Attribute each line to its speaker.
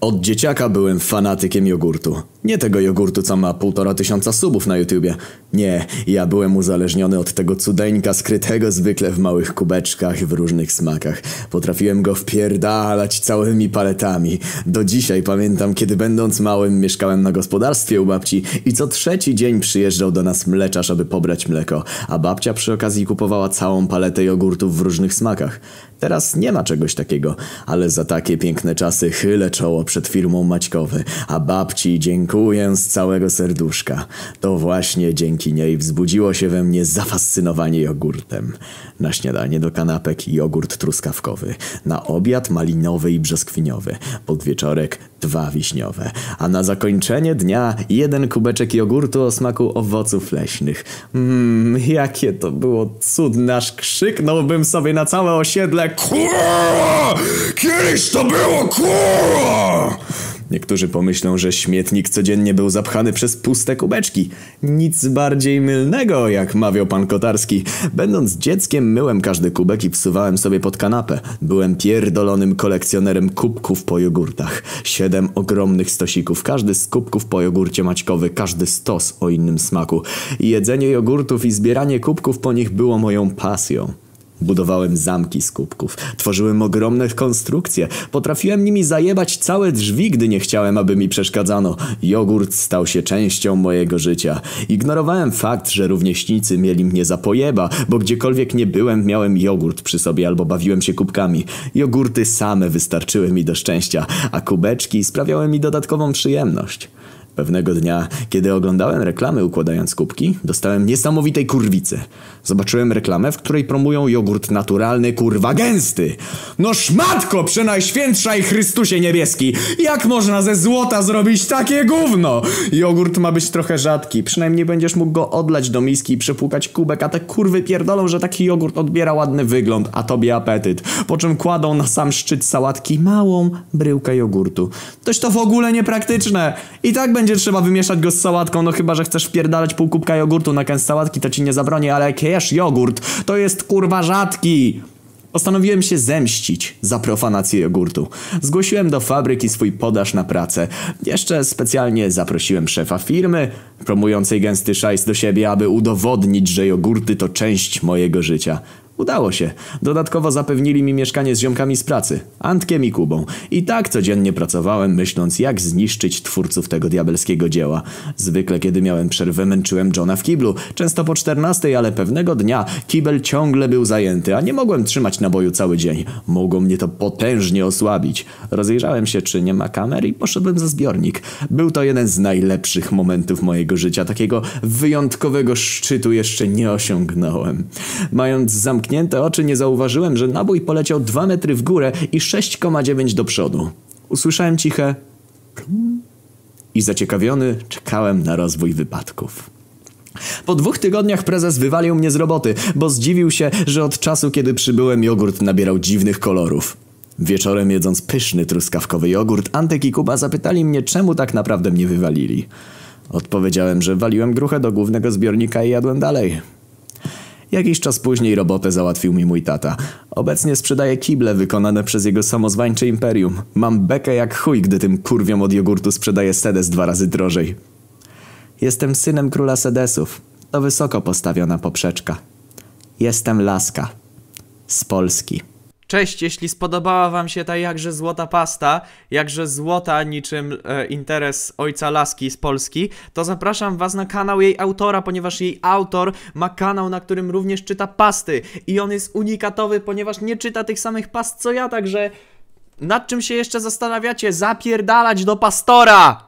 Speaker 1: Od dzieciaka byłem fanatykiem jogurtu. Nie tego jogurtu, co ma półtora tysiąca subów na YouTubie. Nie, ja byłem uzależniony od tego cudeńka skrytego zwykle w małych kubeczkach w różnych smakach. Potrafiłem go wpierdalać całymi paletami. Do dzisiaj pamiętam, kiedy będąc małym mieszkałem na gospodarstwie u babci i co trzeci dzień przyjeżdżał do nas mleczarz, aby pobrać mleko, a babcia przy okazji kupowała całą paletę jogurtów w różnych smakach. Teraz nie ma czegoś takiego, ale za takie piękne czasy chylę czoło przed firmą Maćkowy, a babci dziękuję z całego serduszka. To właśnie dzięki niej wzbudziło się we mnie zafascynowanie jogurtem. Na śniadanie do kanapek jogurt truskawkowy, na obiad malinowy i brzoskwiniowy, pod wieczorek dwa wiśniowe, a na zakończenie dnia jeden kubeczek jogurtu o smaku owoców leśnych. Mmm, jakie to było cudne, aż krzyknąłbym sobie na całe osiedle KURWA! Kiedyś to było KURWA! Niektórzy pomyślą, że śmietnik codziennie był zapchany przez puste kubeczki. Nic bardziej mylnego, jak mawiał pan Kotarski. Będąc dzieckiem myłem każdy kubek i wsuwałem sobie pod kanapę. Byłem pierdolonym kolekcjonerem kubków po jogurtach. Siedem ogromnych stosików, każdy z kubków po jogurcie maćkowy, każdy stos o innym smaku. Jedzenie jogurtów i zbieranie kubków po nich było moją pasją. Budowałem zamki z kubków, tworzyłem ogromne konstrukcje, potrafiłem nimi zajebać całe drzwi, gdy nie chciałem, aby mi przeszkadzano. Jogurt stał się częścią mojego życia. Ignorowałem fakt, że rówieśnicy mieli mnie za pojeba, bo gdziekolwiek nie byłem, miałem jogurt przy sobie albo bawiłem się kubkami. Jogurty same wystarczyły mi do szczęścia, a kubeczki sprawiały mi dodatkową przyjemność. Pewnego dnia, kiedy oglądałem reklamy układając kubki, dostałem niesamowitej kurwicy. Zobaczyłem reklamę, w której promują jogurt naturalny, kurwa gęsty. No szmatko, przenajświętsza i Chrystusie niebieski! Jak można ze złota zrobić takie gówno? Jogurt ma być trochę rzadki, przynajmniej będziesz mógł go odlać do miski i przepłukać kubek, a te kurwy pierdolą, że taki jogurt odbiera ładny wygląd, a tobie apetyt. Po czym kładą na sam szczyt sałatki małą bryłkę jogurtu. Toś to w ogóle niepraktyczne. I tak będzie trzeba wymieszać go z sałatką, no chyba, że chcesz wpierdalać pół kubka jogurtu na kęs sałatki, to ci nie zabronię, ale jak jesz jogurt, to jest kurwa rzadki. Postanowiłem się zemścić za profanację jogurtu. Zgłosiłem do fabryki swój podaż na pracę. Jeszcze specjalnie zaprosiłem szefa firmy, promującej gęsty szajs do siebie, aby udowodnić, że jogurty to część mojego życia. Udało się. Dodatkowo zapewnili mi mieszkanie z ziomkami z pracy, Antkiem i Kubą. I tak codziennie pracowałem, myśląc jak zniszczyć twórców tego diabelskiego dzieła. Zwykle kiedy miałem przerwę męczyłem Johna w kiblu, często po 14, ale pewnego dnia kibel ciągle był zajęty, a nie mogłem trzymać naboju cały dzień. Mogło mnie to potężnie osłabić. Rozejrzałem się, czy nie ma kamer i poszedłem za zbiornik. Był to jeden z najlepszych momentów mojego życia. Takiego wyjątkowego szczytu jeszcze nie osiągnąłem. Mając zamknięte zamknięte oczy nie zauważyłem, że nabój poleciał 2 metry w górę i 6,9 do przodu. Usłyszałem ciche i zaciekawiony czekałem na rozwój wypadków. Po dwóch tygodniach prezes wywalił mnie z roboty, bo zdziwił się, że od czasu kiedy przybyłem jogurt nabierał dziwnych kolorów. Wieczorem jedząc pyszny truskawkowy jogurt, Antek i Kuba zapytali mnie, czemu tak naprawdę mnie wywalili. Odpowiedziałem, że waliłem gruchę do głównego zbiornika i jadłem dalej. Jakiś czas później robotę załatwił mi mój tata. Obecnie sprzedaje kible wykonane przez jego samozwańcze imperium. Mam bekę jak chuj, gdy tym kurwiom od jogurtu sprzedaje sedes dwa razy drożej. Jestem synem króla sedesów. To wysoko postawiona poprzeczka. Jestem laska. Z Polski.
Speaker 2: Cześć, jeśli spodobała wam się ta jakże złota pasta, jakże złota niczym e, interes ojca Laski z Polski, to zapraszam was na kanał jej autora, ponieważ jej autor ma kanał, na którym również czyta pasty i on jest unikatowy, ponieważ nie czyta tych samych past co ja, także nad czym się jeszcze zastanawiacie? Zapierdalać do pastora!